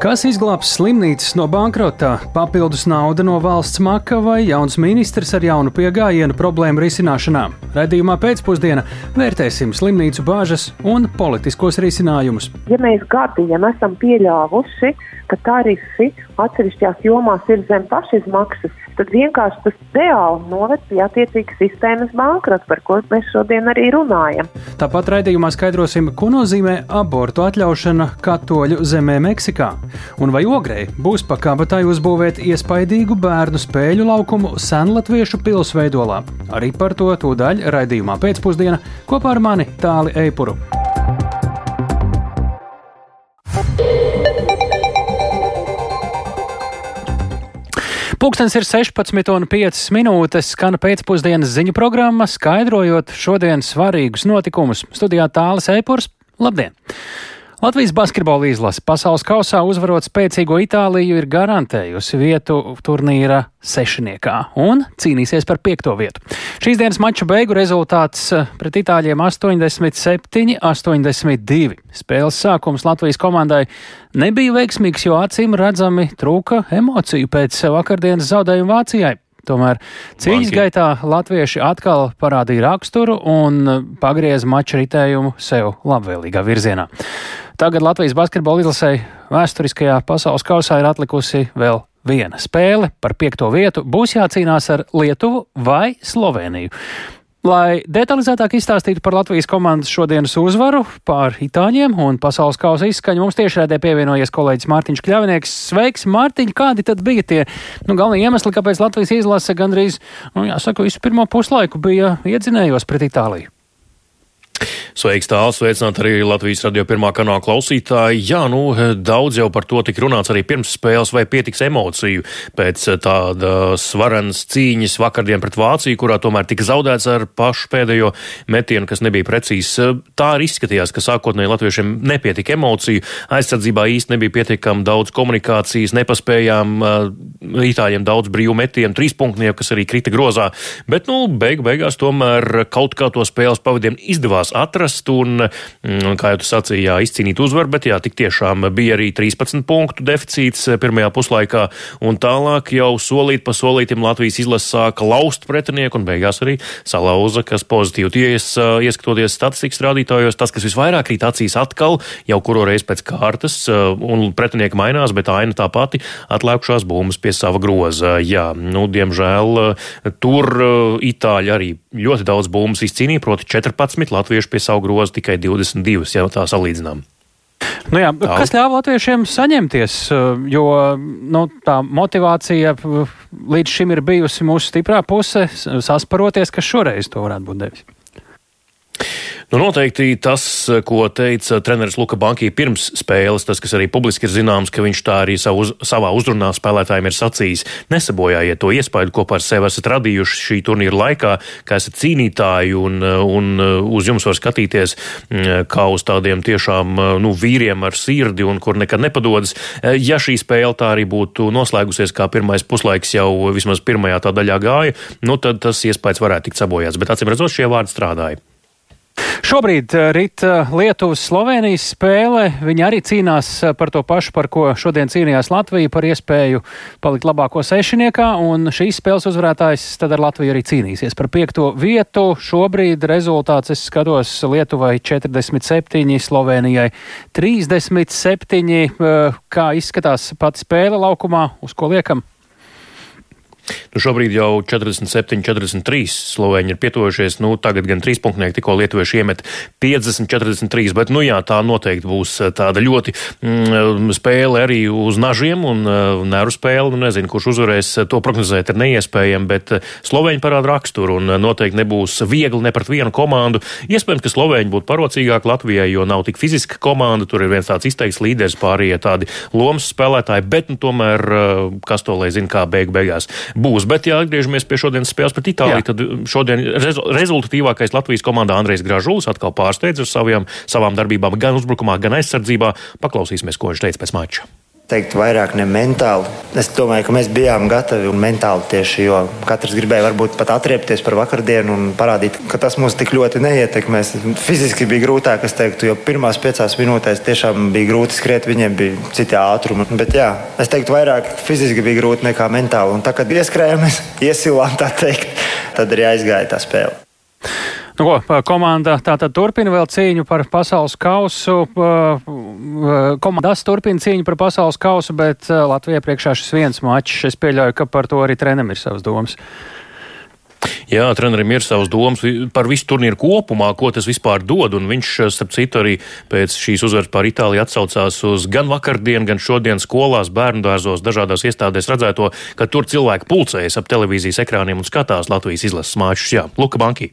Kas izglābs slimnīcas no bankrotā, papildus nauda no valsts maka vai jauns ministrs ar jaunu pieejamību problēmu risināšanā? Radījumā pēcpusdienā vērtēsim slimnīcu bāžas un politiskos risinājumus. Ja mēs gadiem esam pieļāvuši, ka tarifi atsevišķās jomās ir zem pašizmaksas, tad vienkārši tas reāli noved pie attiecīgas sistēmas bankrota, par ko mēs šodien arī runājam. Tāpat raidījumā skaidrosim, ko nozīmē abortu atļaušana katoļu zemē Meksikā. Un vai ogrei būs pa kabatai uzbūvēt iespaidīgu bērnu spēļu laukumu senlatviešu pilsveidolā? Arī par to tūdaļ raidījumā pēcpusdienā kopā ar mani Tāli Eipuru. Pūkstens ir 16,5 minūtes, skan pēcpusdienas ziņu programma, skaidrojot šodienas svarīgus notikumus. Studijā tālāk Eipurs. Labdien! Latvijas basketbola izlase pasaules kausā uzvarot spēcīgo Itāliju ir garantējusi vietu turnīra sešniekā un cīnīsies par piekto vietu. Šīs dienas mača beigu rezultāts eh, pret Itāļiem 87, 82. Spēles sākums Latvijas komandai nebija veiksmīgs, jo acīm redzami trūka emociju pēc vakardienas zaudējuma Vācijai. Tomēr cīņas gaitā latvieši atkal parādīja raksturu un pagrieza maču ritējumu sev labvēlīgā virzienā. Tagad Latvijas basketbola izlasē vēsturiskajā pasaules kausā ir atlikusi vēl viena spēle par piekto vietu. Būs jācīnās ar Lietuvu vai Sloveniju. Lai detalizētāk izstāstītu par Latvijas komandas šodienas uzvaru pār Itāņiem un pasaules kausa izskaņu, mums tiešraidē pievienojies kolēģis Mārtiņš Kļavinieks. Sveiks, Mārtiņ, kādi tad bija tie nu, galvenie iemesli, kāpēc Latvijas izlase gandrīz, nu, jāsaka, visu pirmo puslaiku bija iedzinējos pret Itāliju? Sveiks, tāls, sveicināt arī Latvijas radio pirmā kanāla klausītāji. Jā, nu, daudz jau par to tika runāts arī pirms spēles, vai pietiks emociju pēc tādas svarenas cīņas vakardien pret Vāciju, kurā tomēr tika zaudēts ar pašu pēdējo metienu, kas nebija precīzs. Tā arī izskatījās, ka sākotnēji latviešiem nepietika emociju, aizsardzībā īsti nebija pietiekami daudz komunikācijas, nepaspējām itāļiem daudz brīvu metienu, trīspunktnieku, kas arī krita grozā, bet, nu, beigu beigās tomēr kaut kā to spēles pavadiem izdevās atrast atrast un, mm, kā jau tu sacīji, jā, izcīnīt uzvaru, bet jā, tik tiešām bija arī 13 punktu deficīts eh, pirmajā puslaikā, un tālāk jau solīt pa solītim Latvijas izlase sāka laust pretinieku un beigās arī salauza, kas pozitīvi ties, eh, ieskatoties statistikas rādītājos, tas, kas visvairāk krīt acīs atkal, jau kuro reizi pēc kārtas, eh, un pretinieki mainās, bet aina tā pati atlēkušās bumbas pie sava groza. Jā, nu, diemžēl tur Itāļi arī ļoti daudz bumbas izcīnīja, proti 14 latvieši pie savu grozu tikai 22, ja tā salīdzinām. Nu jā, tā. kas ļāva latviešiem saņemties, jo nu, tā motivācija līdz šim ir bijusi mūsu stiprā puse, sasparoties, kas šoreiz to varētu būt devis? Nu, noteikti tas, ko teica treneris Luka Bankī pirms spēles, tas, kas arī publiski ir zināms, ka viņš tā arī savu, savā uzrunā spēlētājiem ir sacījis. Nesabojājiet to iespēju, ko par sevi esat radījuši šī turnīra laikā, ka esat cīnītāji un, un uz jums var skatīties mm, kā uz tādiem tiešām nu, vīriem ar sirdi un kur nekad nepadodas. Ja šī spēle tā arī būtu noslēgusies, kā pirmais puslaiks jau vismaz pirmajā tā daļā gāja, nu, tad tas iespējas varētu tikt sabojāts. Bet acīm redzot, šie vārdi strādāja. Šobrīd eh, rit eh, Lietuvas-Slovenijas spēle. Viņi arī cīnās eh, par to pašu, par ko šodien cīnījās Latvija, par iespēju palikt labāko sešiniekā. Un šīs spēles uzvarētājs tad ar Latviju arī cīnīsies par piekto vietu. Šobrīd rezultāts es skatos Lietuvai 47, Slovenijai 37. Kā izskatās pati spēle laukumā, uz ko liekam? Nu, šobrīd jau 47, 43 slovēņi ir pietuvušies. Nu, tagad gan trīs punktnieki tikko lietuvieši iemet 50, 43. Bet, nu jā, tā noteikti būs eh, tāda ļoti mm, spēle arī uz nažiem un uh, neru spēle. Nu, nezinu, kurš uzvarēs, to prognozēt ir neiespējami, bet eh, slovēņi parāda raksturu un noteikti nebūs viegli ne pret vienu komandu. Iespējams, ka slovēņi būtu parocīgāki Latvijai, jo nav tik fiziska komanda. Tur ir viens tāds izteikts līderis, pārējie tādi lomas spēlētāji, bet nu, tomēr kas to lai zina, kā beig beigās būs. Bet, ja atgriežamies pie šodienas spēles pret Itāliju, Jā. tad šodien rezultatīvākais Latvijas komandā Andrejs Gražulis atkal pārsteidz ar saviem, savām darbībām gan uzbrukumā, gan aizsardzībā. Paklausīsimies, ko viņš teica pēc mača. Teikt, vairāk ne mentāli. Es domāju, ka mēs bijām gatavi un mentāli tieši, jo katrs gribēja varbūt pat atriepties par vakardienu un parādīt, ka tas mūs tik ļoti neietekmēs. Fiziski bija grūtāk, es teiktu, jo pirmās piecās minūtēs tiešām bija grūti skriet, viņiem bija citi ātrumi. Bet jā, es teiktu, vairāk fiziski bija grūti nekā mentāli. Un tā, kad ieskrējām, mēs iesilām tā teikt, tad arī aizgāja tā spēle. Nu, ko, komanda tātad turpina vēl cīņu par pasaules kausu. Komandas turpina cīņu par pasaules kausu, bet Latvijai priekšā šis viens mačs. Es pieļauju, ka par to arī trenerim ir savas domas. Jā, trenerim ir savas domas par visu turnīru kopumā, ko tas vispār dod. Un viņš, starp citu, arī pēc šīs uzvaras pār Itāliju atsaucās uz gan vakardienu, gan šodien skolās, bērnu dārzos, dažādās iestādēs redzēto, ka tur cilvēki pulcējas ap televīzijas ekrāniem un skatās Latvijas izlases māčus. Jā, Luka Banki.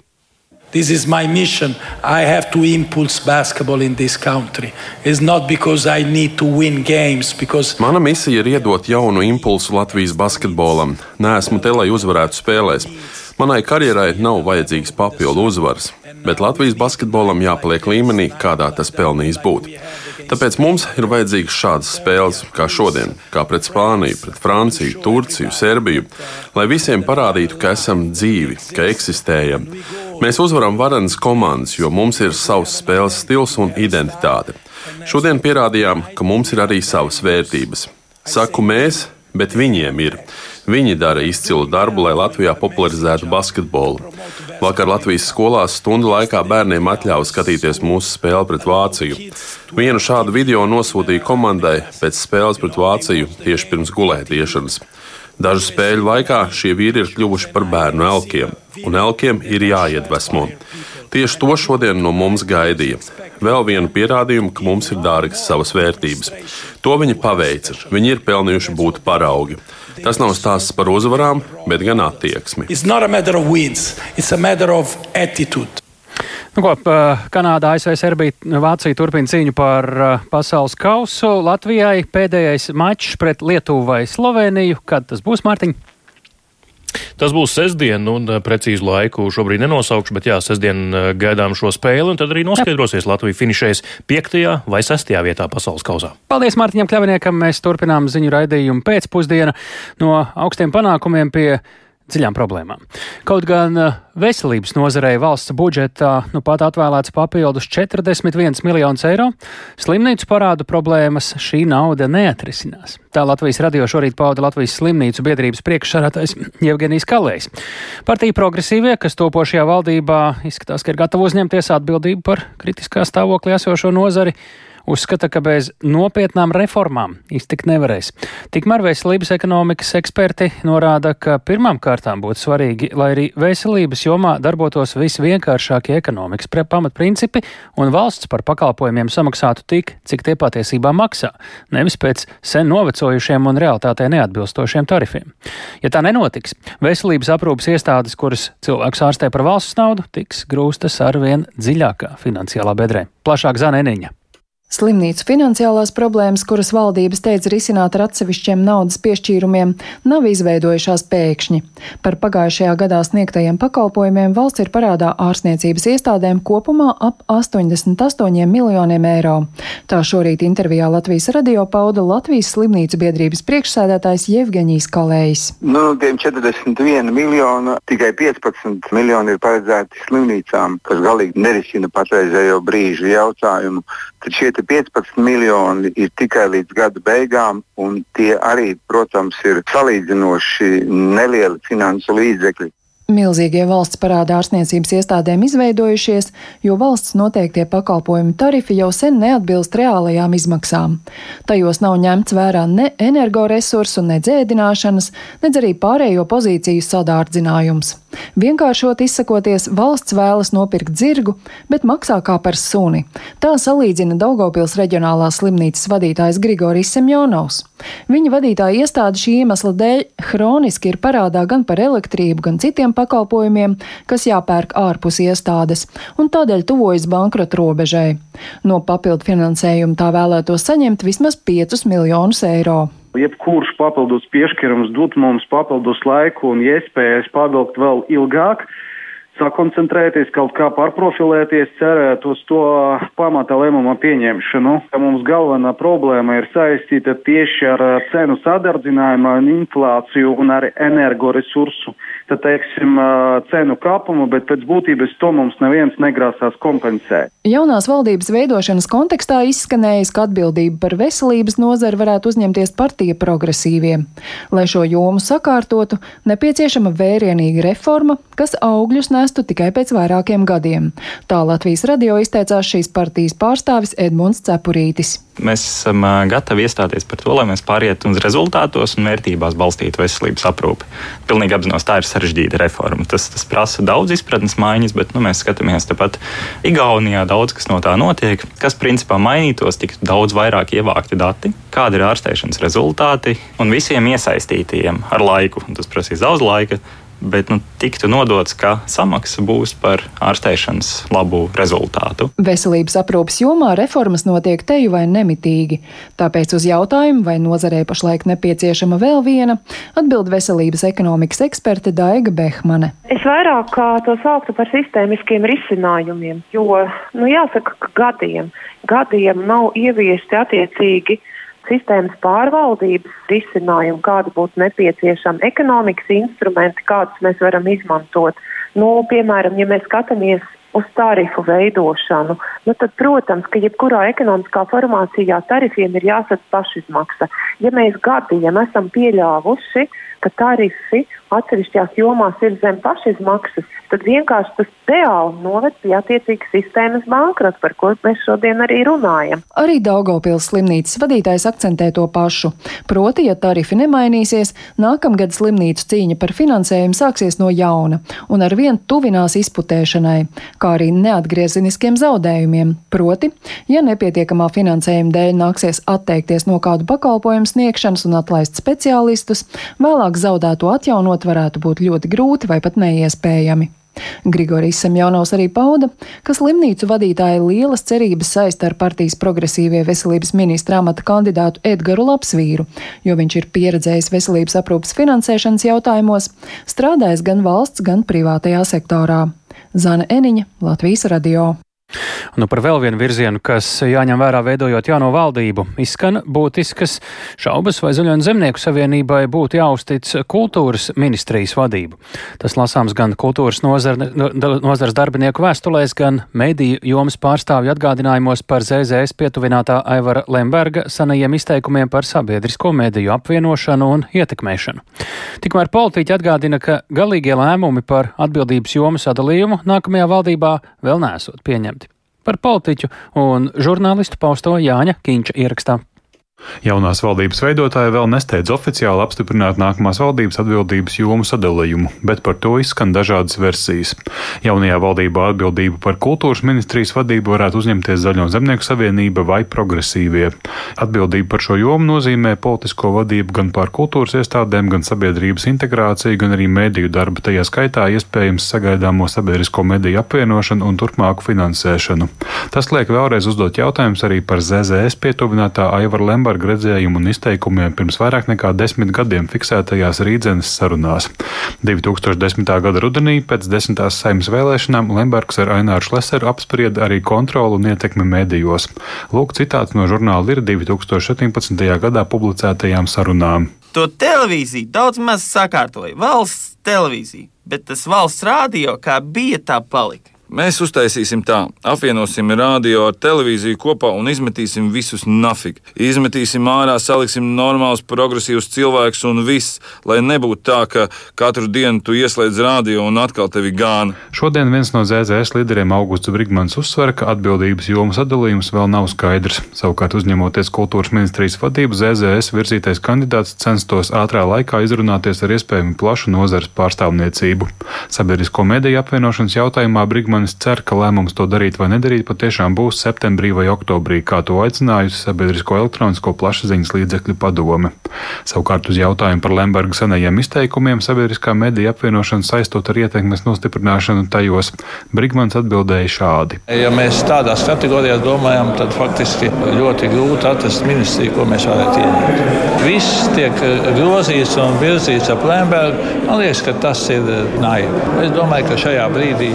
This is my mission. I have to impulse basketball in this country. It's not because I need to win games. Because... Mana misija ir iedot jaunu impulsu Latvijas basketbolam. Nē, esmu te, lai uzvarētu spēlēs. Manai karjerai nav vajadzīgs papildu uzvaras, bet Latvijas basketbolam jāpaliek līmenī, kādā tas pelnījis būt. Tāpēc mums ir vajadzīgas šādas spēles, kā šodien, kā pret Spāniju, pret Franciju, Turciju, Serbiju, lai visiem parādītu, ka esam dzīvi, ka eksistējam. Mēs uzvaram varenas komandas, jo mums ir savs spēles stils un identitāte. Šodien pierādījām, ka mums ir arī savas vērtības. Saku mēs, bet viņiem ir. Viņi dara izcilu darbu, lai Latvijā popularizētu basketbolu. Vakar Latvijas skolās stundu laikā bērniem atļāva skatīties mūsu spēli pret Vāciju. Vienu šādu video nosūtīja komandai pēc spēles pret Vāciju tieši pirms gulētiešanas. Dažu spēļu laikā šie vīri ir kļuvuši par bērnu elkiem, un elkiem ir jāiedvesmo. Tieši to šodien no mums gaidīja. Vēl vienu pierādījumu, ka mums ir dārgas savas vērtības. To viņi paveica. Viņi ir pelnījuši būt paraugi. Tas nav stāsts par uzvarām, bet gan attieksmi. Nu, ko, Kanādā, ASV, Serbija, Vācija turpina cīņu par pasaules kausu. Latvijai pēdējais mačs pret Lietuvu vai Sloveniju. Kad tas būs, Mārtiņ? Tas būs sestdien, un eh, precīzu laiku šobrīd nenosaukšu, bet jā, sestdien eh, gaidām šo spēli, un tad arī noskaidrosies Latvija finišēs 5. vai 6. vietā pasaules kausā. Paldies Mārtiņam Kļaviniekam, mēs turpinām ziņu raidījumu pēcpusdienu no augstiem panākumiem pie dziļām problēmām. Kaut gan eh, veselības nozarei valsts budžetā nu pat atvēlēts papildus 41 miljonus eiro, slimnīcu parādu problēmas šī nauda neatrisinās. Tā Latvijas radio šorīt pauda Latvijas slimnīcu biedrības priekšsarātais Jevgenijs Kalējs. Partija progresīvie, kas topošajā valdībā izskatās, ka ir gatava uzņemties atbildību par kritiskā stāvoklī esošo nozari, uzskata, ka bez nopietnām reformām iztikt nevarēs. Tikmēr veselības ekonomikas eksperti norāda, ka pirmām kārtām būtu svarīgi, lai arī veselības jomā darbotos visvienkāršākie ekonomikas pamatprincipi un valsts par pakalpojumiem samaksātu tik, cik tie patiesībā maksā, nevis pēc sen novecojušiem un realitātei neatbilstošiem tarifiem. Ja tā nenotiks, veselības aprūpas iestādes, kuras cilvēks ārstē par valsts naudu, tiks grūstas arvien dziļākā finansiālā bedrē. Plašāk Zaneniņa. Slimnīcu finansiālās problēmas, kuras valdības teica risināt ar atsevišķiem naudas piešķīrumiem, nav izveidojušās pēkšņi. Par pagājušajā gadā sniegtajiem pakalpojumiem valsts ir parādā ārstniecības iestādēm kopumā ap 88 miljoniem eiro. Tā šorīt intervijā Latvijas radio pauda Latvijas slimnīcu biedrības priekšsēdētājs Jevgeņijs Kalējs. Nu, tiem 41 miljonu, tikai 15 miljoni ir paredzēti slimnīcām, kas galīgi nerisina patreizējo brīžu jautājumu. Tad šie 15 miljoni ir tikai līdz gada beigām, un tie arī, protams, ir salīdzinoši nelieli finansu līdzekļi. Milzīgie valsts parāda ārstniecības iestādēm izveidojušies, jo valsts noteiktie pakalpojumu tarifi jau sen neatbilst reālajām izmaksām. Tajos nav ņemts vērā ne energoresursu, ne dzēdināšanas, nedz arī pārējo pozīciju sadārdzinājums. Vienkāršot izsakoties, valsts vēlas nopirkt zirgu, bet maksā kā par suni. Tā salīdzina Daugopils reģionālās slimnīcas vadītājs Grigorijs Semjonovs. Viņa vadītāja iestāde šī iemesla dēļ hroniski ir parādā gan par elektrību, gan citiem pakalpojumiem, kas jāpērk ārpus iestādes, un tādēļ tuvojas bankrota robežai. No papildu finansējuma tā vēlētos saņemt vismaz 5 miljonus eiro jebkurš papildus piešķirums dot mums papildus laiku un iespējas pavilkt vēl ilgāk. Sakoncentrēties, kaut kā pārprofilēties, cerēt uz to pamata lēmuma pieņemšanu. Mums galvenā problēma ir saistīta tieši ar cenu sadardzinājumu, inflāciju un ar energoresursu tad, teiksim, cenu kāpumu, bet pēc būtības to mums neviens negrasās kompensēt. Jaunās valdības veidošanas kontekstā izskanējis, ka atbildību par veselības nozari varētu uzņemties partija progresīvie. Lai šo jomu sakārtotu, nepieciešama vērienīga reforma, kas augļus nestu tikai pēc vairākiem gadiem. Tā Latvijas radio izteicās šīs partijas pārstāvis Edmunds Cepurītis. Mēs esam gatavi iestāties par to, lai mēs pārietu uz rezultātos un vērtībās balstītu veselības aprūpi. Pilnīgi apzinos, tā ir sarežģīta reforma. Tas, tas prasa daudz izpratnes maiņas, bet nu, mēs skatāmies tepat Igaunijā, daudz kas no tā notiek. Kas principā mainītos, tik daudz vairāk ievākti dati, kādi ir ārstēšanas rezultāti un visiem iesaistītajiem ar laiku. Tas prasīs daudz laika bet nu, tiktu nodots, ka samaksa būs par ārstēšanas labu rezultātu. Veselības aprūpas jomā reformas notiek teju vai nemitīgi. Tāpēc uz jautājumu, vai nozarē pašlaik nepieciešama vēl viena, atbild veselības ekonomikas eksperte Daiga Behmane. Es vairāk to sauktu par sistēmiskiem risinājumiem, jo, nu, jāsaka, ka gadiem, gadiem nav ieviesti attiecīgi sistēmas pārvaldības risinājumu, kāda būtu nepieciešama, ekonomikas instrumenti, kādus mēs varam izmantot. Nu, piemēram, ja mēs skatāmies uz tarifu veidošanu, nu tad, protams, ka jebkurā ekonomiskā formācijā tarifiem ir jāsadz pašizmaksa. Ja mēs gadiem esam pieļāvuši, ka tarifi atsevišķās jomās ir zem pašizmaksas, tad vienkārši tas reāli noved pie attiecīgas sistēmas bankrota, par ko mēs šodien arī runājam. Arī Daugopils slimnīcas vadītājs akcentē to pašu. Proti, ja tarifi nemainīsies, nākamgad slimnīcu cīņa par finansējumu sāksies no jauna un ar vien tuvinās izputēšanai, kā arī neatgriezeniskiem zaudējumiem. Proti, ja nepietiekamā finansējuma dēļ nāksies atteikties no kādu pakalpojumu sniegšanas un atlaist speciālistus, vēlāk zaudēto atjaunot varētu būt ļoti grūti vai pat neiespējami. Grigorijs Semjonovs arī pauda, ka slimnīcu vadītāja lielas cerības saista ar partijas progresīvie veselības ministra amata kandidātu Edgaru Lapsvīru, jo viņš ir pieredzējis veselības aprūpas finansēšanas jautājumos, strādājis gan valsts, gan privātajā sektorā. Zana Eniņa, Latvijas radio. Nu, par vēl vienu virzienu, kas jāņem vērā veidojot jauno valdību, izskan būtiskas šaubas, vai Zaļo un Zemnieku savienībai būtu jāuztic kultūras ministrijas vadību. Tas lasāms gan kultūras nozar, nozars darbinieku vēstulēs, gan mediju jomas pārstāvju atgādinājumos par ZZS pietuvinātā Aivara Lemberga sanajiem izteikumiem par sabiedrisko mediju apvienošanu un ietekmēšanu. Tikmēr politiķi atgādina, ka galīgie lēmumi par atbildības jomu sadalījumu nākamajā valdībā vēl nesot pieņemti par politiķu un žurnālistu pausto Jāņa Kīņša ierakstā. Jaunās valdības veidotāja vēl nesteidz oficiāli apstiprināt nākamās valdības atbildības jomu sadalījumu, bet par to izskan dažādas versijas. Jaunajā valdībā atbildību par kultūras ministrijas vadību varētu uzņemties Zaļo zemnieku savienība vai progresīvie. Atbildība par šo jomu nozīmē politisko vadību gan pār kultūras iestādēm, gan sabiedrības integrāciju, gan arī mediju darbu, tajā skaitā iespējams sagaidāmo sabiedrisko mediju apvienošanu un turpmāku finansēšanu. Tas liek vēlreiz uzdot jautājumus arī par ZZS pietuvinātā Aivara Lemba Lemberga redzējumu un izteikumiem pirms vairāk nekā desmit gadiem fiksētajās rīdzenes sarunās. 2010. gada rudenī pēc desmitās saimnes vēlēšanām Lembergs ar Aināru Šleseru apsprieda arī kontroli un ietekmi medijos. Lūk, citāts no žurnāla ir 2017. gadā publicētajām sarunām. To televīziju daudz maz sakārtoja valsts televīzija, bet tas valsts rādio kā bija, tā palika. Mēs uztaisīsim tā, apvienosim radio ar televīziju kopā un izmetīsim visus nafig. Izmetīsim ārā, saliksim normālus, progresīvus cilvēkus un viss, lai nebūtu tā, ka katru dienu tu ieslēdz radio un atkal tevi gāna. Šodien viens no ZZS līderiem Augusts Brigmans uzsver, ka atbildības jomu sadalījums vēl nav skaidrs. Savukārt, uzņemoties kultūras ministrijas vadību, ZZS virzītais kandidāts censtos ātrā laikā izrunāties ar iespējami plašu nozares pārstāvniecību. Sabiedrisko mediju apvienošanas jautājumā Brigmans Brigmanis cer, ka lēmums to darīt vai nedarīt patiešām būs septembrī vai oktobrī, kā to aicinājusi Sabiedrisko elektronisko plašsaziņas līdzekļu padome. Savukārt uz jautājumu par Lemberga senajiem izteikumiem sabiedriskā mediju apvienošanu saistot ar ietekmes nostiprināšanu tajos, Brigmans atbildēja šādi. Ja mēs tādās kategorijās domājam, tad faktiski ļoti grūti atrast ministriju, ko mēs varētu ieņemt. Viss tiek grozīts un virzīts ap Lembergu. Man liekas, ka tas ir naivi. Es domāju, ka šajā brīdī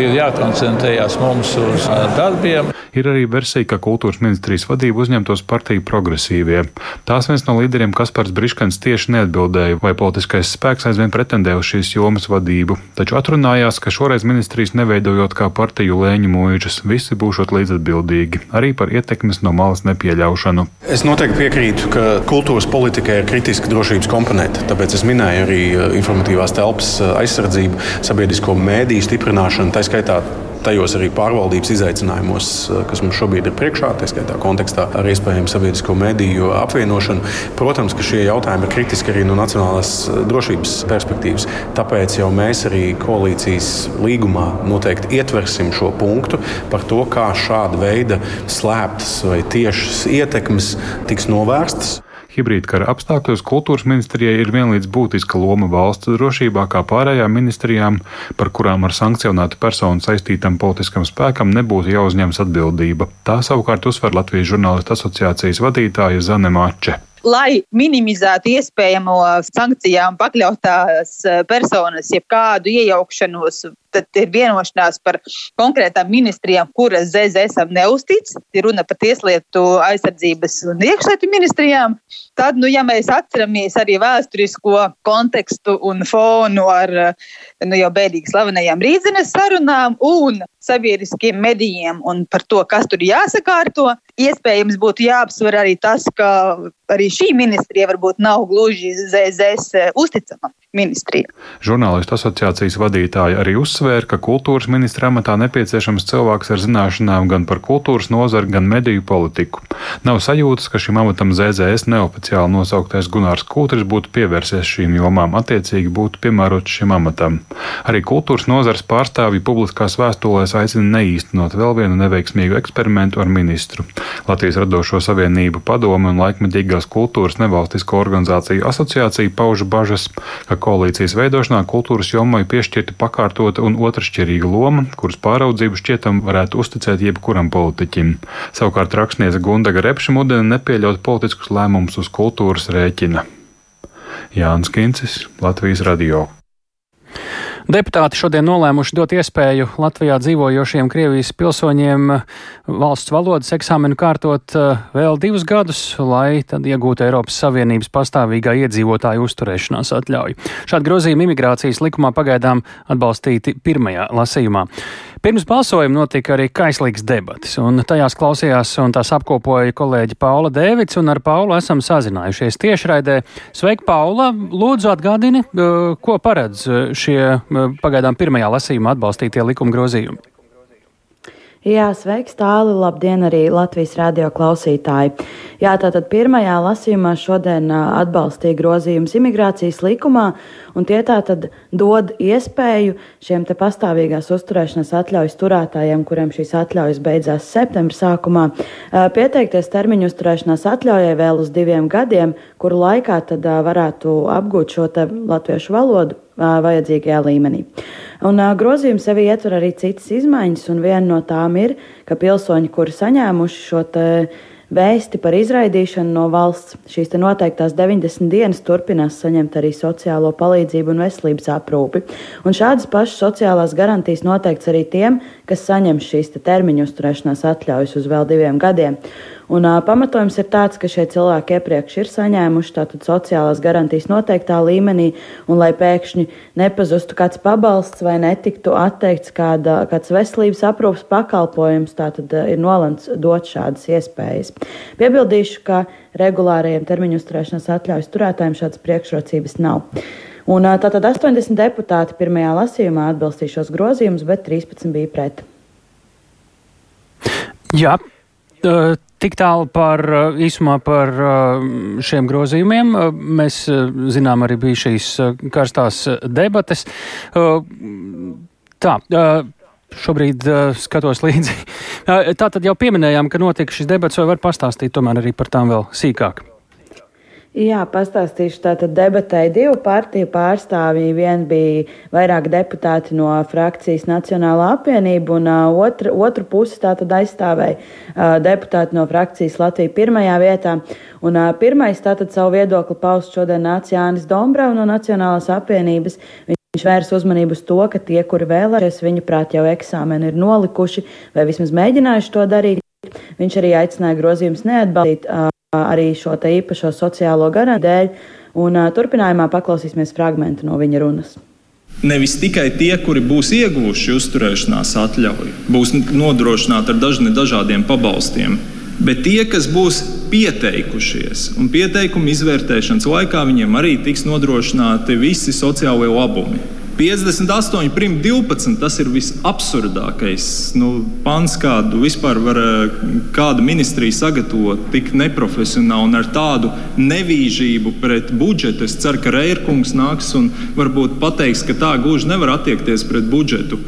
ir jākoncentrējas mums uz darbiem. Ir arī versija, ka kultūras ministrijas vadību uzņemtos partiju progresīvie. Tās viens no līderiem Kaspars Briškans tieši neatbildēja, vai politiskais spēks aizvien pretendē uz šīs jomas vadību, taču atrunājās, ka šoreiz ministrijas neveidojot kā partiju lēņu mūžas, visi būšot līdzatbildīgi, arī par ietekmes no malas nepieļaušanu. Es noteikti piekrītu, ka kultūras politikai ir kritiska drošības komponente, tāpēc es minēju arī informatīvās telpas aizsardzību, sabiedrisko mēdīju stiprināšanu, tā skaitā tajos arī pārvaldības izaicinājumos, kas mums šobrīd ir priekšā, tā skaitā kontekstā ar iespējamu sabiedrisko mediju apvienošanu. Protams, ka šie jautājumi ir kritiski arī no nacionālās drošības perspektīvas. Tāpēc jau mēs arī koalīcijas līgumā noteikti ietversim šo punktu par to, kā šāda veida slēptas vai tiešas ietekmes tiks novērstas. Hibrīdkara apstākļos kultūras ministrijai ir vienlīdz būtiska loma valsts drošībā kā pārējām ministrijām, par kurām ar sankcionētu personu saistītam politiskam spēkam nebūtu jāuzņemas atbildība. Tā savukārt uzsver Latvijas žurnālistu asociācijas vadītāja Zane Mače lai minimizētu iespējamo sankcijām pakļautās personas, jebkādu iejaukšanos tad ir vienošanās par konkrētām ministrijām, kuras ZZSam neuztic. Ir runa par tieslietu aizsardzības un iekšlietu ministrijām. Tad, nu, ja mēs atceramies arī vēsturisko kontekstu un fonu ar nu, jau bēdīgi slavenajām rīzines sarunām un sabiedriskiem medijiem un par to, kas tur jāsakārto, iespējams būtu jāapsver arī tas, ka arī šī ministrija varbūt nav gluži ZZS uzticama ministrija. Žurnālistu asociācijas vadītāja arī uzsvēra, ka kultūras ministra amatā nepieciešams cilvēks ar zināšanām gan par kultūras nozari, gan mediju politiku. Nav sajūtas, ka šim amatam ZZS neoficiāli nosauktais Gunārs Kūtris būtu pievērsies šīm jomām, attiecīgi būtu piemērots šim amatam. Arī kultūras nozares pārstāvji publiskās vēstulēs aicina neīstenot vēl vienu neveiksmīgu eksperimentu ar ministru. Latvijas radošo savienību padome un laikmetīgās kultūras nevalstisko organizāciju asociācija pauž bažas, ka koalīcijas veidošanā kultūras jomai piešķirta pakārtota un otršķirīga loma, kuras pāraudzību šķietam varētu uzticēt jebkuram politiķim. Savukārt rakstniece Gundaga Repša mudina nepieļaut politiskus lēmumus uz kultūras rēķina. Jānis Kincis, Latvijas Radio. Deputāti šodien nolēmuši dot iespēju Latvijā dzīvojošiem Krievijas pilsoņiem valsts valodas eksāmenu kārtot eh, vēl divus gadus, lai tad iegūtu Eiropas Savienības pastāvīgā iedzīvotāju uzturēšanās atļauju. Šādi grozījumi imigrācijas likumā pagaidām atbalstīti pirmajā lasījumā. Pirms balsojuma notika arī kaislīgs debatas, un tajās klausījās un tās apkopoja kolēģi Paula Dēvids, un ar Paulu esam sazinājušies tiešraidē. Sveiki, Paula! Lūdzu atgādini, eh, ko paredz šie pagaidām pirmajā lasījumā atbalstītie likuma grozījumi. Jā, sveiks, tāli, labdien arī Latvijas radio klausītāji. Jā, tātad pirmajā lasījumā šodien atbalstīja grozījums imigrācijas likumā, un tie tātad dod iespēju šiem te pastāvīgās uzturēšanas atļaujas turētājiem, kuriem šīs atļaujas beidzās septembra sākumā, pieteikties termiņu uzturēšanās atļaujai vēl uz diviem gadiem, kuru laikā tad varētu apgūt šo te latviešu valodu vajadzīgajā līmenī. Un, grozījums sevi ietver arī citas izmaiņas, un viena no tām ir, ka pilsoņi, kuri saņēmuši šo vēsti par izraidīšanu no valsts, šīs noteiktās 90 dienas turpinās saņemt arī sociālo palīdzību un veselības aprūpi. Un šādas pašas sociālās garantijas noteikts arī tiem, kas saņem šīs termiņu uzturēšanās atļaujas uz vēl diviem gadiem. Un, uh, pamatojums ir tāds, ka šie cilvēki iepriekš ir saņēmuši tātad sociālās garantijas noteiktā līmenī, un lai pēkšņi nepazustu kāds pabalsts vai netiktu atteikts kāda, kāds veselības aprūpas pakalpojums, tātad uh, ir nolemts dot šādas iespējas. Piebildīšu, ka regulārajiem termiņu uzturēšanās atļaujas turētājiem šādas priekšrocības nav. Un, tātad 80 deputāti pirmajā lasījumā atbalstīja šos grozījumus, bet 13 bija pret. Jā, Tik tālu par īsumā par šiem grozījumiem. Mēs zinām, arī bija šīs karstās debates. Tā, šobrīd uh, skatos līdzi. Tā tad jau pieminējām, ka notika šis debats, vai var pastāstīt tomēr arī par tām vēl sīkāk? Jā, pastāstīšu. Tātad debatēja divu partiju pārstāvji. Viena bija vairāk deputāti no frakcijas Nacionālā apvienība, un uh, otra, otru pusi tātad aizstāvēja uh, deputāti no frakcijas Latvija pirmajā vietā. Un uh, pirmais tātad savu viedokli paust šodien nāca Jānis Dombrau no Nacionālās apvienības. Viņš vērs uzmanību uz to, ka tie, kuri vēlēšies, viņu prāt jau eksāmeni ir nolikuši vai vismaz mēģinājuši to darīt. Viņš arī aicināja grozījumus neatbalstīt. Arī šo te īpašo sociālo garantiju dēļ, un turpinājumā paklausīsimies fragment no viņa runas. Nevis tikai tie, kuri būs ieguvuši uzturēšanās atļauju, būs nodrošināti ar dažni dažādiem pabalstiem, bet tie, kas būs pieteikušies, un pieteikumu izvērtēšanas laikā viņiem arī tiks nodrošināti visi sociālie labumi. 58, prim 12. Tas ir visabsurdākais nu, pants, kādu vispār var kāda ministrija sagatavot tik neprofesionāli un ar tādu nevīžību pret budžetu. Es ceru, ka Reirkungs nāks un varbūt pateiks, ka tā gluži nevar attiekties pret budžetu.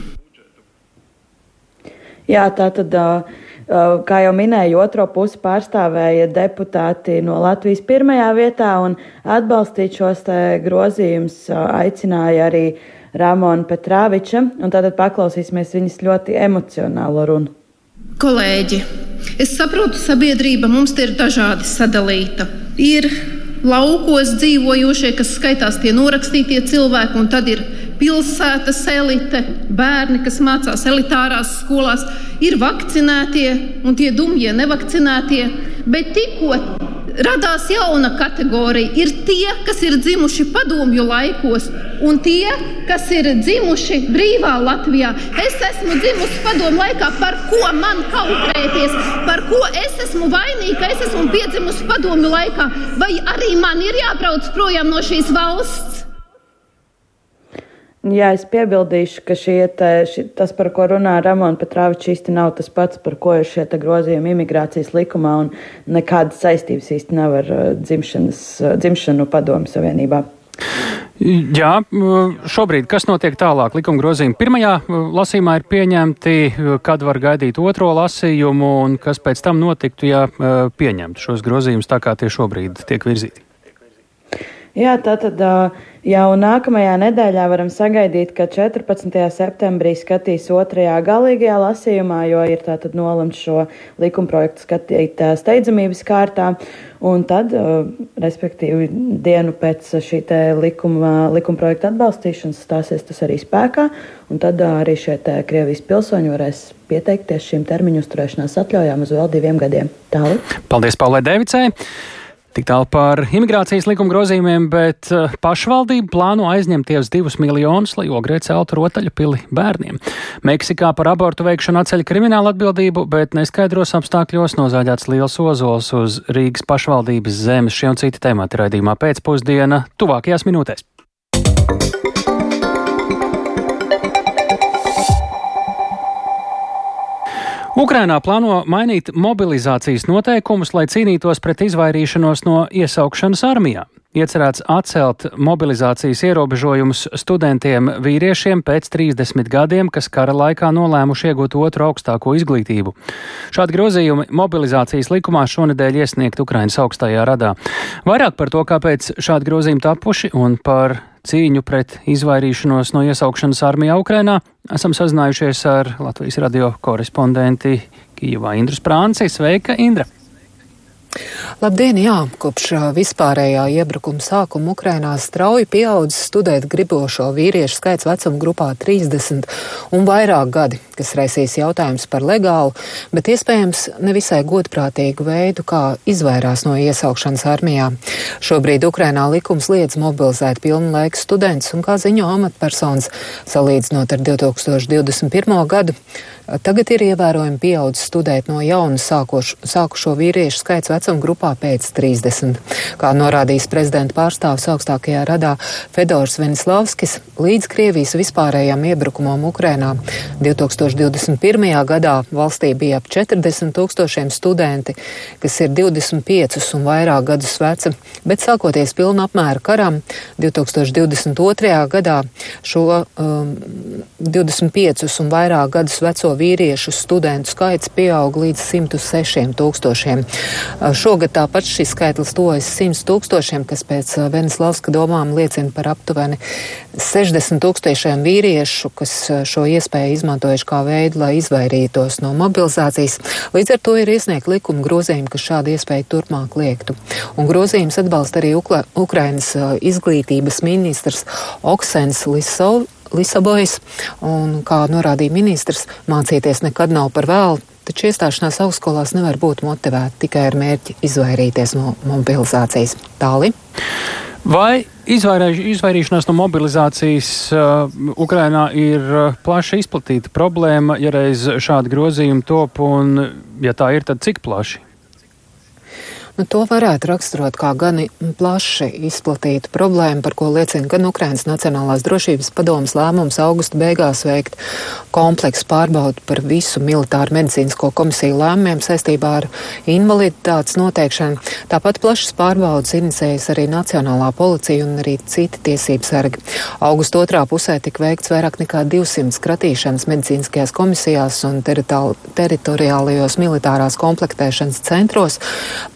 Jā, tā tad. Uh... Kā jau minēju, otro pusi pārstāvēja deputāti no Latvijas pirmajā vietā, un atbalstīt šos grozījumus aicināja arī Ramona Petrāviča, un tātad paklausīsimies viņas ļoti emocionālo runu. Kolēģi, es saprotu, sabiedrība mums ir dažādi sadalīta. Ir laukos dzīvojošie, kas skaitās tie norakstītie cilvēki, un tad ir pilsētas elite, bērni, kas mācās elitārās skolās, ir vakcinētie un tie dumjie nevakcinētie. Bet tikko radās jauna kategorija. Ir tie, kas ir dzimuši padomju laikos, un tie, kas ir dzimuši brīvā Latvijā. Es esmu dzimusi padomju laikā, par ko man kautrēties, par ko es esmu vainīga, es esmu piedzimusi padomju laikā. Vai arī man ir jābrauc projām no šīs valsts? Jā, es piebildīšu, ka te, ši, tas, par ko runā Ramona Petrāviča, īsti nav tas pats, par ko ir šie grozījumi imigrācijas likumā, un nekādas saistības īsti nav ar uh, dzimšanas, uh, dzimšanu padomu savienībā. Jā, šobrīd kas notiek tālāk? Likuma grozījumi pirmajā uh, lasījumā ir pieņemti, kad var gaidīt otro lasījumu, un kas pēc tam notiktu, ja pieņemtu šos grozījumus tā, kā tie šobrīd tiek virzīti? Jā, tā tad jau nākamajā nedēļā varam sagaidīt, ka 14. septembrī skatīs otrajā galīgajā lasījumā, jo ir tātad nolemts šo likumprojektu skatīt steidzamības kārtā, un tad, respektīvi, dienu pēc šī likuma, likumprojekta atbalstīšanas stāsies tas arī spēkā, un tad arī šie Krievijas pilsoņi varēs pieteikties šīm termiņu uzturēšanās atļaujām uz vēl diviem gadiem. Tālāk. Paldies, Paulai Devicai! Tik tālu par imigrācijas likuma grozījumiem, bet eh, pašvaldība plāno aizņemties divus miljonus, lai ogrē celtu rotaļu pili bērniem. Meksikā par abortu veikšanu atceļ kriminālu atbildību, bet neskaidros apstākļos nozāģēts liels ozols uz Rīgas pašvaldības zemes. Šie un citi temati raidījumā pēcpusdiena tuvākajās minūtēs. Ukrainā plāno mainīt mobilizācijas noteikumus, lai cīnītos pret izvairīšanos no iesaukšanas armijā. Iecerēts atcelt mobilizācijas ierobežojumus studentiem vīriešiem pēc 30 gadiem, kas kara laikā nolēmuši iegūt otru augstāko izglītību. Šādi grozījumi mobilizācijas likumā šonadēļ iesniegt Ukrainas augstajā radā. Vairāk par to, kāpēc šādi grozījumi tapuši un par cīņu pret izvairīšanos no iesaukšanas armijā Ukrainā esam sazinājušies ar Latvijas radio korespondenti Kijavā Indru Sprānci. Sveika, Indra! Labdien, jā, kopš vispārējā iebrukuma sākuma Ukrainā strauji pieaudzis studēt gribošo vīriešu skaits vecuma grupā 30 un vairāk gadi, kas raisīs jautājums par legālu, bet iespējams nevisai godprātīgu veidu, kā izvairās no iesaukšanas armijā. Šobrīd Ukrainā likums liedz mobilizēt pilnu laiku students un, kā ziņo amatpersonas, salīdzinot ar 2021. gadu, Tagad ir ievērojami pieaudzis studēt no jauna sākošu, sākušo vīriešu skaits vecuma grupā pēc 30. Kā norādījis prezidenta pārstāvs augstākajā radā Fedors Venislavskis, līdz Krievijas vispārējām iebrukumam Ukrainā 2021. gadā valstī bija ap 40 tūkstošiem studenti, kas ir 25 un vairāk gadus veci, bet sākoties pilna apmēra karam 2022. gadā šo um, 25 un vairāk gadus veco vīriešu studentu skaits pieaug līdz 106 tūkstošiem. Šogad tāpat šis skaitlis tojas 100 tūkstošiem, kas pēc Veneslavska domām liecina par aptuveni 60 tūkstošiem vīriešu, kas šo iespēju izmantojuši kā veidu, lai izvairītos no mobilizācijas. Līdz ar to ir iesniegt likuma grozījumi, kas šādu iespēju turpmāk liektu. Un grozījums atbalsta arī Ukla Ukrainas izglītības ministrs Oksens Lisov, Lisabojas, un, kā norādīja ministrs, mācīties nekad nav par vēlu. Taču iestāšanās augstskolās nevar būt motivēta tikai ar mērķi izvairīties no mobilizācijas. Tāli. Vai izvairīš, izvairīšanās no mobilizācijas uh, Ukrainā ir uh, plaši izplatīta problēma, ja reiz šādi grozījumi top, un ja tā ir, tad cik plaši? Nu, to varētu raksturot kā gan plaši izplatītu problēmu, par ko liecina gan Ukrainas Nacionālās drošības padomas lēmums augusta beigās veikt kompleksu pārbaudu par visu militāru medicīnisko komisiju lēmumiem saistībā ar invaliditātes noteikšanu. Tāpat plašas pārbaudas inicējas arī Nacionālā policija un arī citi tiesības sargi. Augusta otrā pusē tika veikts vairāk nekā 200 skatīšanas medicīniskajās komisijās un teritoriālajos militārās komplektēšanas centros.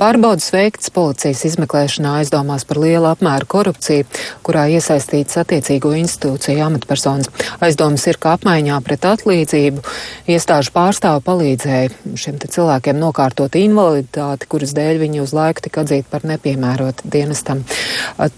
Pārbaudas Baudas veikts policijas izmeklēšanā aizdomās par lielu apmēru korupciju, kurā iesaistīts attiecīgo institūciju amatpersonas. Aizdomas ir, ka apmaiņā pret atlīdzību iestāžu pārstāvu palīdzēja šiem cilvēkiem nokārtot invaliditāti, kuras dēļ viņi uz laiku tika atzīti par nepiemērotu dienestam.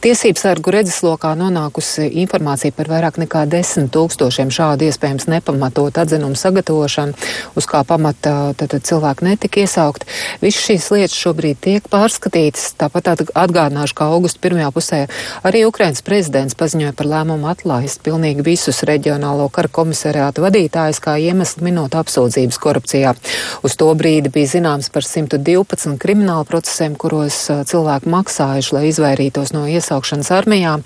Tiesības sargu redzeslokā nonākusi informācija par vairāk nekā desmit tūkstošiem šādu iespējams nepamatot atzinumu sagatavošanu, uz kā pamata tad, tad cilvēki netika iesaukt. Visas šīs lietas šobrīd tiek tiek pārskatītas. Tāpat atgādināšu, ka augusta pirmajā pusē arī Ukrainas prezidents paziņoja par lēmumu atlaist pilnīgi visus reģionālo kara komisariātu vadītājus, kā iemeslu minot apsūdzības korupcijā. Uz to brīdi bija zināms par 112 kriminālu procesiem, kuros cilvēki maksājuši, lai izvairītos no iesaukšanas armijā,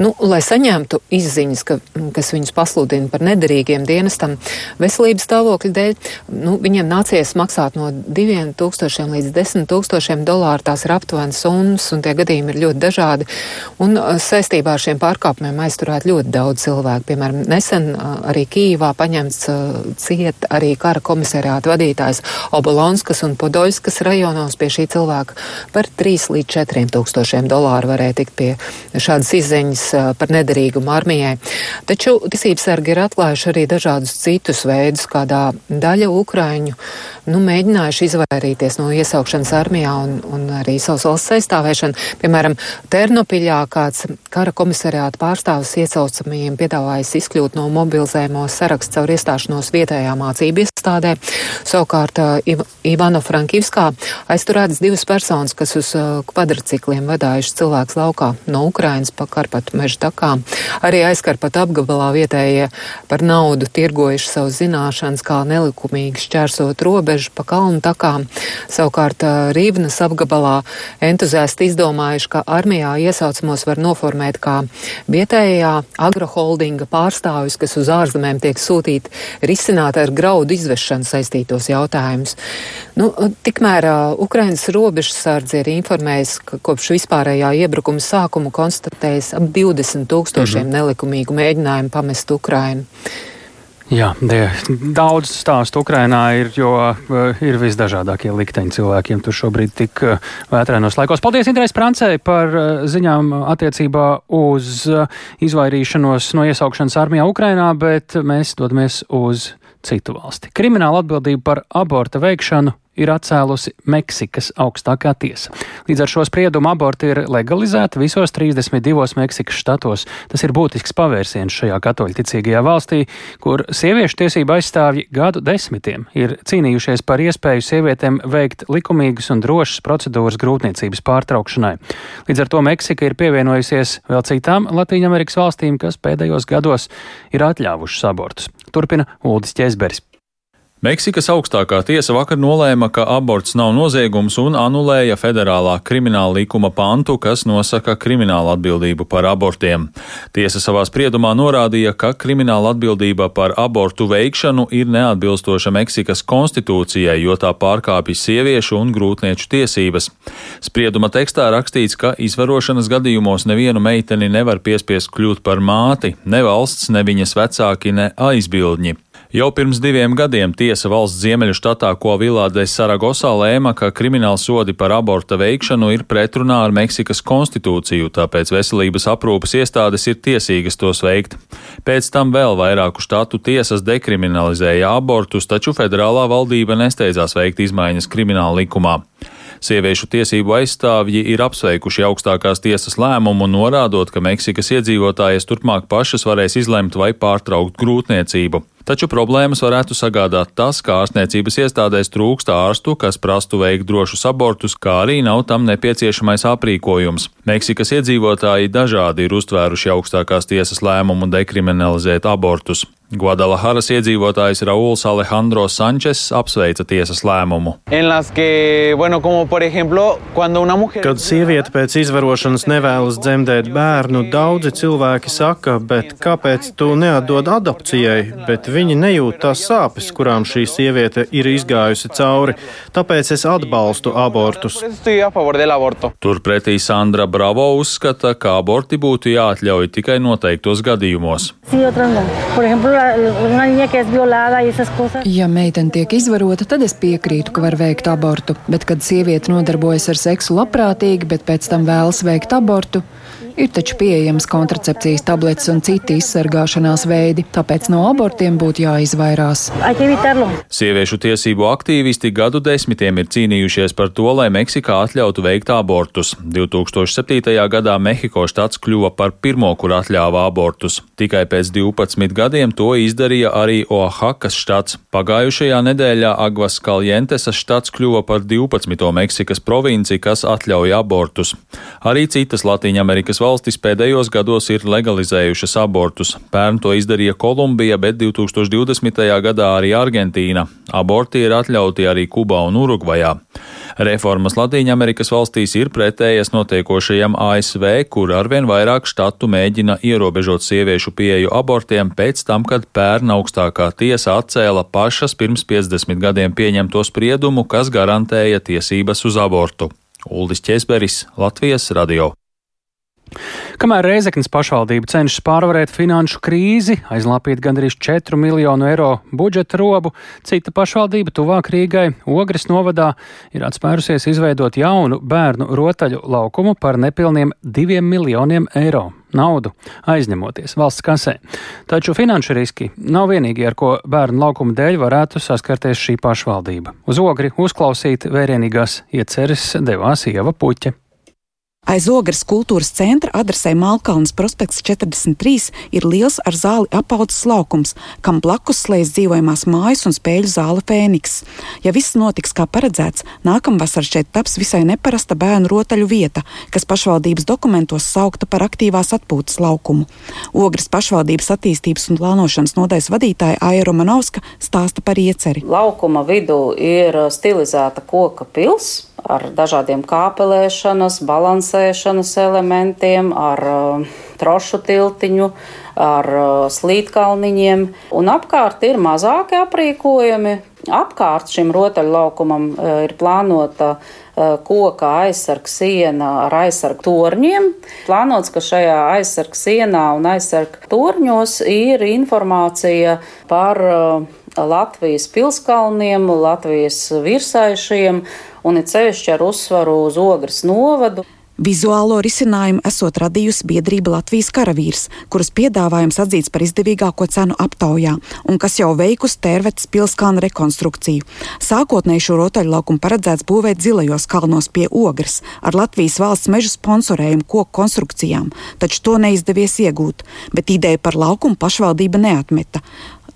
nu, lai saņemtu izziņas, ka, kas viņus pasludina par nederīgiem dienestam. Veselības stāvokļa dēļ nu, viņiem nācies maksāt no 2000 līdz 10 tūkstošiem dolāru. Tās ir aptuvenas summas, un tie gadījumi ir ļoti dažādi. Un uh, saistībā ar šiem pārkāpumiem aizturēt ļoti daudz cilvēku. Piemēram, nesen uh, arī Kīvā paņemts uh, ciet arī kara komisariāta vadītājs Obolonskas un Podoļskas rajonos pie šī cilvēka par 3 līdz 4 tūkstošiem dolāru varēja tikt pie šādas izziņas par nederīgumu armijai. Taču tiesības sargi ir atklājuši arī dažādus citus veidus, kādā daļa Ukraiņu nu, mēģinājuši izvairīties no iesaukšanas armijā un, un arī savas valsts aizstāvēšanu. Piemēram, Ternopiļā kāds kara komisariāta pārstāvis iecaucamajiem piedāvājis izkļūt no mobilizējumu sarakstu caur iestāšanos vietējā mācību iestādē. Savukārt Iv Ivano Frankivskā aizturētas divas personas, kas uz kvadricikliem vadājuši cilvēks laukā no Ukrainas pa Karpatu meža takām. Arī aizkarpat apgabalā vietējie par naudu tirgojuši savu zināšanas, kā nelikumīgi šķērsot robežu pa kalnu takām. Savukārt Rīvnas apgabalā entuziasti izdomājuši, ka armijā iesaucamos var noformēt kā vietējā agroholdinga pārstāvis, kas uz ārzemēm tiek sūtīti risināt ar graudu izvešanu saistītos jautājumus. Nu, tikmēr uh, Ukrainas robežsardze ir informējis, ka kopš vispārējā iebrukuma sākuma konstatējis ap 20 tūkstošiem -hmm. nelikumīgu mēģinājumu pamest Ukrainu. Jā, die, daudz stāstu Ukrainā ir, jo uh, ir visdažādākie likteņi cilvēkiem tur šobrīd tik uh, vētrēnos laikos. Paldies Indrais Prancei par uh, ziņām attiecībā uz izvairīšanos no iesaukšanas armijā Ukrainā, bet mēs dodamies uz citu valsti. Krimināla atbildība par aborta veikšanu ir atcēlusi Meksikas augstākā tiesa. Līdz ar šo spriedumu aborti ir legalizēti visos 32 Meksikas štatos. Tas ir būtisks pavērsiens šajā katoļticīgajā valstī, kur sieviešu tiesība aizstāvji gadu desmitiem ir cīnījušies par iespēju sievietēm veikt likumīgas un drošas procedūras grūtniecības pārtraukšanai. Līdz ar to Meksika ir pievienojusies vēl citām Latvijas valstīm, kas pēdējos gados ir atļāvušas abortus. Turpina Uldis Česberis. Meksikas augstākā tiesa vakar nolēma, ka aborts nav noziegums un anulēja federālā krimināla likuma pantu, kas nosaka kriminālu atbildību par abortiem. Tiesa savā spriedumā norādīja, ka krimināla atbildība par abortu veikšanu ir neatbilstoša Meksikas konstitūcijai, jo tā pārkāpj sieviešu un grūtnieču tiesības. Sprieduma tekstā rakstīts, ka izvarošanas gadījumos nevienu meiteni nevar piespiest kļūt par māti, ne valsts, ne viņas vecāki, ne aizbildņi. Jau pirms diviem gadiem tiesa valsts ziemeļu štatā Kovilādē Saragosā lēma, ka krimināla sodi par aborta veikšanu ir pretrunā ar Meksikas konstitūciju, tāpēc veselības aprūpas iestādes ir tiesīgas tos veikt. Pēc tam vēl vairāku štatu tiesas dekriminalizēja abortus, taču federālā valdība nesteidzās veikt izmaiņas krimināla likumā. Sieviešu tiesību aizstāvji ir apsveikuši augstākās tiesas lēmumu, norādot, ka Meksikas iedzīvotājas turpmāk pašas varēs izlemt vai pārtraukt grūtniecību. Taču problēmas varētu sagādāt tas, ka ārstniecības iestādēs trūkst ārstu, kas prastu veikt drošus abortus, kā arī nav tam nepieciešamais aprīkojums. Meksikas iedzīvotāji dažādi ir uztvēruši augstākās tiesas lēmumu dekriminalizēt abortus. Guadalaharas iedzīvotājs Rauls Alejandro Sančes apsveica tiesas lēmumu. Que, bueno, ejemplo, mujer... Kad sieviete pēc izvarošanas nevēlas dzemdēt bērnu, daudzi cilvēki saka, bet kāpēc tu neatdod adopcijai, bet viņi nejūt tās sāpes, kurām šī sieviete ir izgājusi cauri, tāpēc es atbalstu abortus. Turpretī Sandra Bravo uzskata, ka aborti būtu jāatļauj tikai noteiktos gadījumos. Sí, Ja meitene tiek izvarota, tad es piekrītu, ka var veikt abortu, bet kad sieviete nodarbojas ar seksu labprātīgi, bet pēc tam vēlas veikt abortu, Ir taču pieejamas kontracepcijas tabletes un citi izsargāšanās veidi, tāpēc no abortiem būtu jāizvairās. Sieviešu tiesību aktīvisti gadu desmitiem ir cīnījušies par to, lai Meksikā atļautu veikt abortus. 2007. gadā Mehiko štats kļuva par pirmo, kur atļāva abortus. Tikai pēc 12 gadiem to izdarīja arī Oahakas štats. Pagājušajā nedēļā Agvas Kaljentesas štats kļuva par 12. Meksikas provinci, kas atļauj abortus. Arī citas Latīņamerikas valsts valstis pēdējos gados ir legalizējušas abortus. Pērn to izdarīja Kolumbija, bet 2020. gadā arī Argentīna. Aborti ir atļauti arī Kubā un Urugvajā. Reformas Latīņamerikas valstīs ir pretējas notiekošajam ASV, kur arvien vairāk štatu mēģina ierobežot sieviešu pieeju abortiem pēc tam, kad pērn augstākā tiesa atcēla pašas pirms 50 gadiem pieņemto spriedumu, kas garantēja tiesības uz abortu. Uldis Česberis, Latvijas radio. Kamēr Reizeknas pašvaldība cenšas pārvarēt finanšu krīzi, aizlāpīt gandrīz 4 miljonu eiro budžeta robu, cita pašvaldība tuvāk Rīgai, Ogres novadā, ir atspērusies izveidot jaunu bērnu rotaļu laukumu par nepilniem 2 miljoniem eiro naudu aizņemoties valsts kasē. Taču finanšu riski nav vienīgie, ar ko bērnu laukuma dēļ varētu saskarties šī pašvaldība. Uz ogri uzklausīt vērienīgās ieceres devās Ieva Puķa. Aiz ogres kultūras centra adresē Malkalnas prospekts 43 ir liels ar zāli apaudzes laukums, kam blakus slēdz dzīvojamās mājas un spēļu zāle Fēniks. Ja viss notiks kā paredzēts, nākamvasar šeit taps visai neparasta bērnu rotaļu vieta, kas pašvaldības dokumentos saukta par aktīvās atpūtas laukumu. Ogres pašvaldības attīstības un plānošanas nodaļas vadītāja Aija Romanovska stāsta par ieceri. Laukuma vidū ir stilizēta koka pils ar dažādiem kāpelēšanas, balansēšanas elementiem, ar uh, trošu tiltiņu, ar uh, slītkalniņiem. Un apkārt ir mazāki aprīkojumi. Apkārt šim rotaļlaukumam uh, ir plānota koka aizsarga siena ar aizsarga torņiem. Plānots, ka šajā aizsarga sienā un aizsarga torņos ir informācija par Latvijas pilskalniem, Latvijas virsaišiem un ir cevišķi ar uzsvaru uz ogres novadu. Vizuālo risinājumu esot radījusi biedrība Latvijas karavīrs, kuras piedāvājums atzīts par izdevīgāko cenu aptaujā un kas jau veikusi Tērvetes pilskāna rekonstrukciju. Sākotnēji šo rotaļlaukumu paredzēts būvēt zilajos kalnos pie ogres ar Latvijas valsts mežu sponsorējumu koku konstrukcijām, taču to neizdevies iegūt, bet ideju par laukumu pašvaldība neatmeta.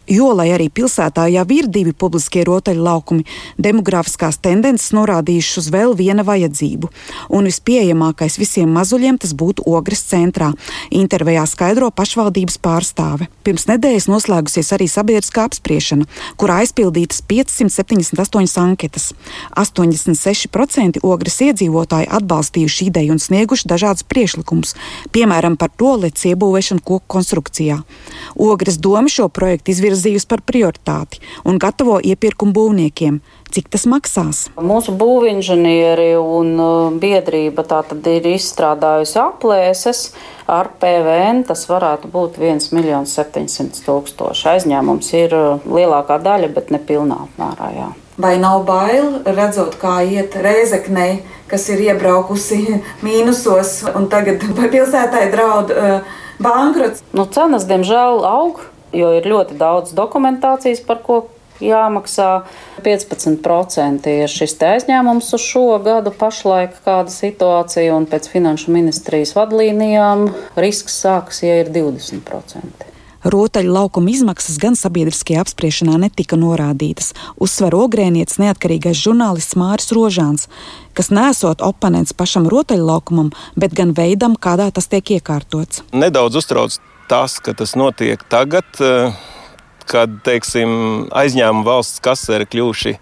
Jo, lai arī pilsētā jau ir divi publiskie rotaļlaukumi, demogrāfiskās tendences norādījušas uz vēl viena vajadzību. Un vispieejamākais visiem mazuļiem tas būtu Ogres centrā. Intervijā skaidro pašvaldības pārstāve. Pirms nedēļas noslēgusies arī sabiedriskā apspriešana, kurā aizpildītas 578 anketas. 86% Ogres iedzīvotāji atbalstījuši ideju un snieguši dažādus priekšlikumus, piemēram, par to lecu iebūvēšanu koku konstrukcijā. Ogres doma šo projektu izvirzīja izvirzījusi par prioritāti un gatavo iepirkumu būvniekiem. Cik tas maksās? Mūsu būvinženieri un uh, biedrība tātad ir izstrādājusi aplēses ar PVN. Tas varētu būt 1 700 tūkstoši. Aizņēmums ir uh, lielākā daļa, bet ne pilnā apmērā. Jā. Vai nav bail redzot, kā iet reizeknei, kas ir iebraukusi mīnusos, un tagad pilsētai draud uh, bankrots? Nu, cenas, diemžēl, aug jo ir ļoti daudz dokumentācijas, par ko jāmaksā 15% ir šis aizņēmums uz šo gadu pašlaik kāda situācija, un pēc finanšu ministrijas vadlīnijām risks sākas, ja ir 20%. Rotaļu laukuma izmaksas gan sabiedriskajā apspriešanā netika norādītas, uzsver ogrēnietis neatkarīgais žurnālists Māris Rožāns, kas nesot oponents pašam rotaļlaukumam, bet gan veidam, kādā tas tiek iekārtots. Nedaudz uztrauc tas, ka tas notiek tagad, eh, kad teiksim, aizņēmumi valsts kasē ir kļuvuši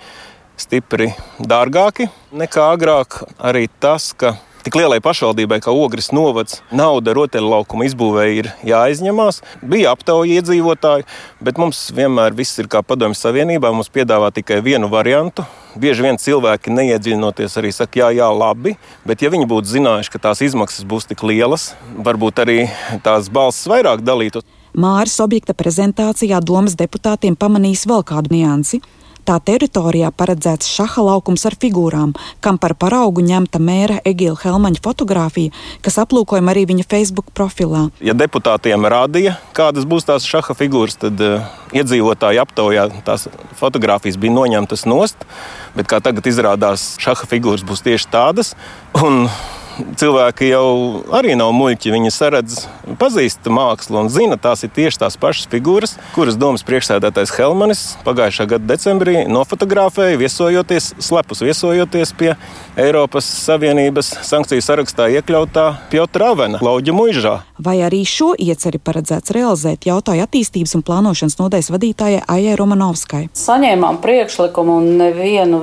stipri dārgāki nekā agrāk. Arī tas, ka tik lielai pašvaldībai kā Ogres novads nauda rotaļlaukuma izbūvēja ir jāaizņemās. Bija aptauja iedzīvotāji, bet mums vienmēr viss ir kā padomju savienībā. Mums piedāvā tikai vienu variantu. Bieži vien cilvēki neiedziļinoties arī saka, jā, jā, labi, bet ja viņi būtu zinājuši, ka tās izmaksas būs tik lielas, varbūt arī tās balss vairāk dalītu. Māris objekta prezentācijā domas deputātiem pamanīs vēl kādu niansi. Tā teritorijā paredzēts šaha laukums ar figūrām, kam par paraugu ņemta mēra Egila Helmaņa fotografija, kas aplūkojama arī viņa Facebook profilā. Ja deputātiem rādīja, kādas būs tās šaha figūras, tad uh, iedzīvotāji aptaujā tās fotogrāfijas bija noņemtas nost, bet kā tagad izrādās, šaha figūras būs tieši tādas. Un cilvēki jau arī nav muļķi. Viņi saredz, pazīst mākslu un zina, tās ir tieši tās pašas figūras, kuras domas priekšsēdētājs Helmanis pagājušā gada decembrī nofotografēja, viesojoties, slepus viesojoties pie Eiropas Savienības sankciju sarakstā iekļautā Piotra Avena, Lauģa Muižā. Vai arī šo ieceri paredzēts realizēt, jautāja attīstības un plānošanas nodaļas vadītājai Aijai Romanovskai. Saņēmām priekšlikumu un nevienu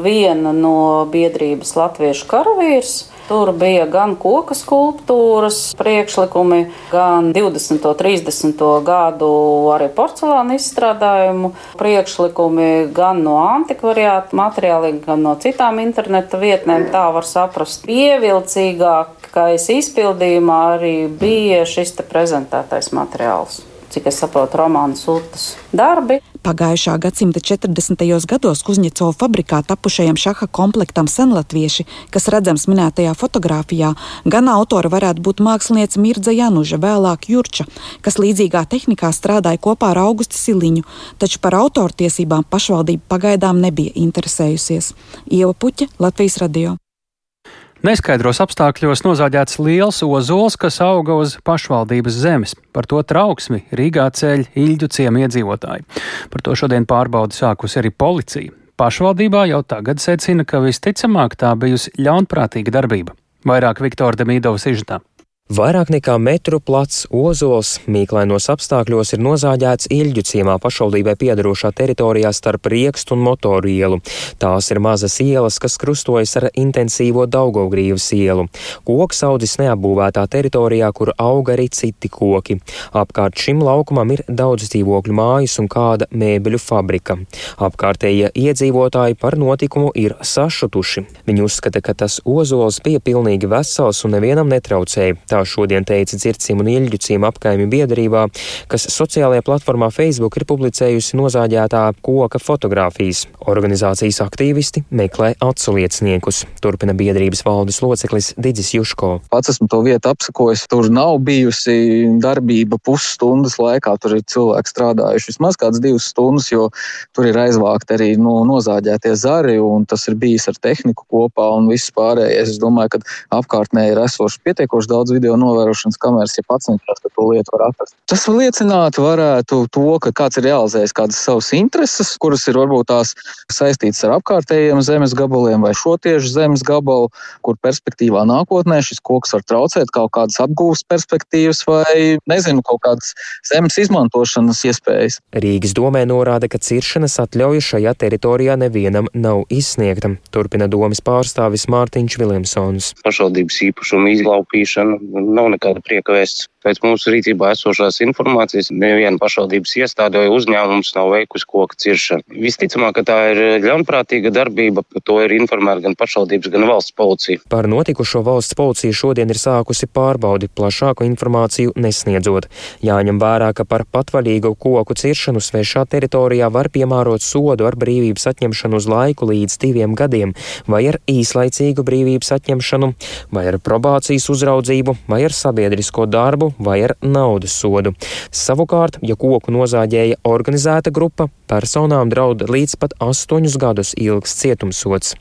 no biedrības latviešu karavīrs Tur bija gan koka skulptūras priekšlikumi, gan 20. un 30. gadu arī porcelāna izstrādājumu priekšlikumi, gan no antikvariāta materiāliem, gan no citām interneta vietnēm. Tā var saprast. Pievilcīgākais izpildījumā arī bija šis prezentētais materiāls cik es saprotu, romāna sūtas darbi. Pagājušā gadsimta 40. gados Kuzņecova fabrikā tapušajam šaha komplektam senlatvieši, kas redzams minētajā fotografijā, gan autora varētu būt mākslinieca Mirdza Januža, vēlāk Jurča, kas līdzīgā tehnikā strādāja kopā ar Augustu Siliņu, taču par autortiesībām pašvaldība pagaidām nebija interesējusies. Ieva Puķa, Latvijas radio. Neskaidros apstākļos nozāģēts liels ozols, kas auga uz pašvaldības zemes. Par to trauksmi Rīgā ceļ Iļģu ciemu iedzīvotāji. Par to šodien pārbaudi sākusi arī policija. Pašvaldībā jau tagad secina, ka visticamāk tā bijusi ļaunprātīga darbība. Vairāk Viktora Demīdovas izžetā. Vairāk nekā metru plats ozols mīklainos apstākļos ir nozāģēts Ilģu ciemā pašvaldībai piedarošā teritorijā starp Riekstu un Motoru ielu. Tās ir mazas ielas, kas krustojas ar intensīvo Daugaugrīvas ielu. Koks audzis neapbūvētā teritorijā, kur auga arī citi koki. Apkārt šim laukumam ir daudz dzīvokļu mājas un kāda mēbeļu fabrika. Apkārtējie iedzīvotāji par notikumu ir sašutuši. Viņi uzskata, ka tas ozols bija pilnīgi vesels un nevienam netraucēja. Tā Tā šodien teica Dzircim un Ilģucīm apkaimju biedrībā, kas sociālajā platformā Facebook ir publicējusi nozāģētā koka fotografijas. Organizācijas aktīvisti meklē atsliecniekus, turpina biedrības valdes loceklis Digis Juško. Pats esmu to vietu apsakojis. Tur nav bijusi darbība pusstundas laikā. Tur ir cilvēki strādājuši vismaz kādas divas stundas, jo tur ir aizvākti arī no, nozāģētie zari, un tas ir bijis ar tehniku kopā un viss pārējais. Es domāju, ka apkārtnē ir esoši pietiekoši daudz video video novērošanas kameras, ja pats neprasa, ka to lietu var atrast. Tas liecinātu varētu to, ka kāds ir realizējis kādas savas intereses, kuras ir varbūt tās saistītas ar apkārtējiem zemes gabaliem vai šo tieši zemes gabalu, kur perspektīvā nākotnē šis koks var traucēt kaut kādas apgūves perspektīvas vai, nezinu, kaut kādas zemes izmantošanas iespējas. Rīgas domē norāda, ka ciršanas atļauja šajā teritorijā nevienam nav izsniegta. Turpina domas pārstāvis Mārtiņš Viljamsons. Pašvaldības īpašuma izlaupīšana nav nekāda prieka vēsts. Pēc mūsu rīcībā esošās informācijas neviena pašvaldības iestāde vai uzņēmums nav veikusi koku ciršanu. Visticamāk, ka tā ir ļaunprātīga darbība, par to ir informēta gan pašvaldības, gan valsts policija. Par notikušo valsts policija šodien ir sākusi pārbaudi, plašāku informāciju nesniedzot. Jāņem vērā, ka par patvaļīgu koku ciršanu svešā teritorijā var piemērot sodu ar brīvības atņemšanu uz laiku līdz diviem gadiem, vai ar īslaicīgu brīvības atņemšanu, vai ar probācijas uzraudzību, vai ar sabiedrisko darbu vai ar naudas sodu. Savukārt, ja koku nozāģēja organizēta grupa, personām draud līdz pat astoņus gadus ilgs cietumsots.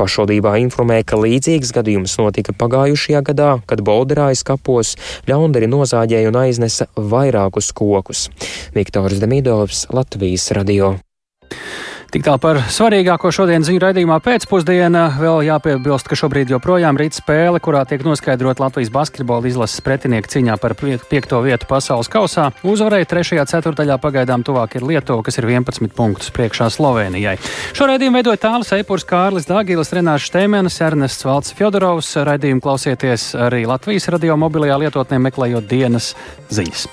Pašvaldībā informē, ka līdzīgs gadījums notika pagājušajā gadā, kad Bolderājas kapos ļaundari nozāģēja un aiznesa vairākus kokus. Viktors Demidovs, Latvijas radio. Tik tālu par svarīgāko šodienas ziņu raidījumā pēcpusdienā. Vēl jāpiebilst, ka šobrīd joprojām rīt spēle, kurā tiek noskaidrot Latvijas basketbola izlases pretinieku cīņā par piekto vietu pasaules kausā. Uzvarēja trešajā ceturtajā pagaidām tuvāk ir Lietuva, kas ir 11 punktus priekšā Slovenijai. Šo raidījumu veidoja tāls Eipurs Kārlis Dāgīlis, Renāšs Stēmenis, Ernests Valts Fjodorovs. Raidījumu klausieties arī Latvijas radio mobilajā lietotnē meklējot dienas ziņas.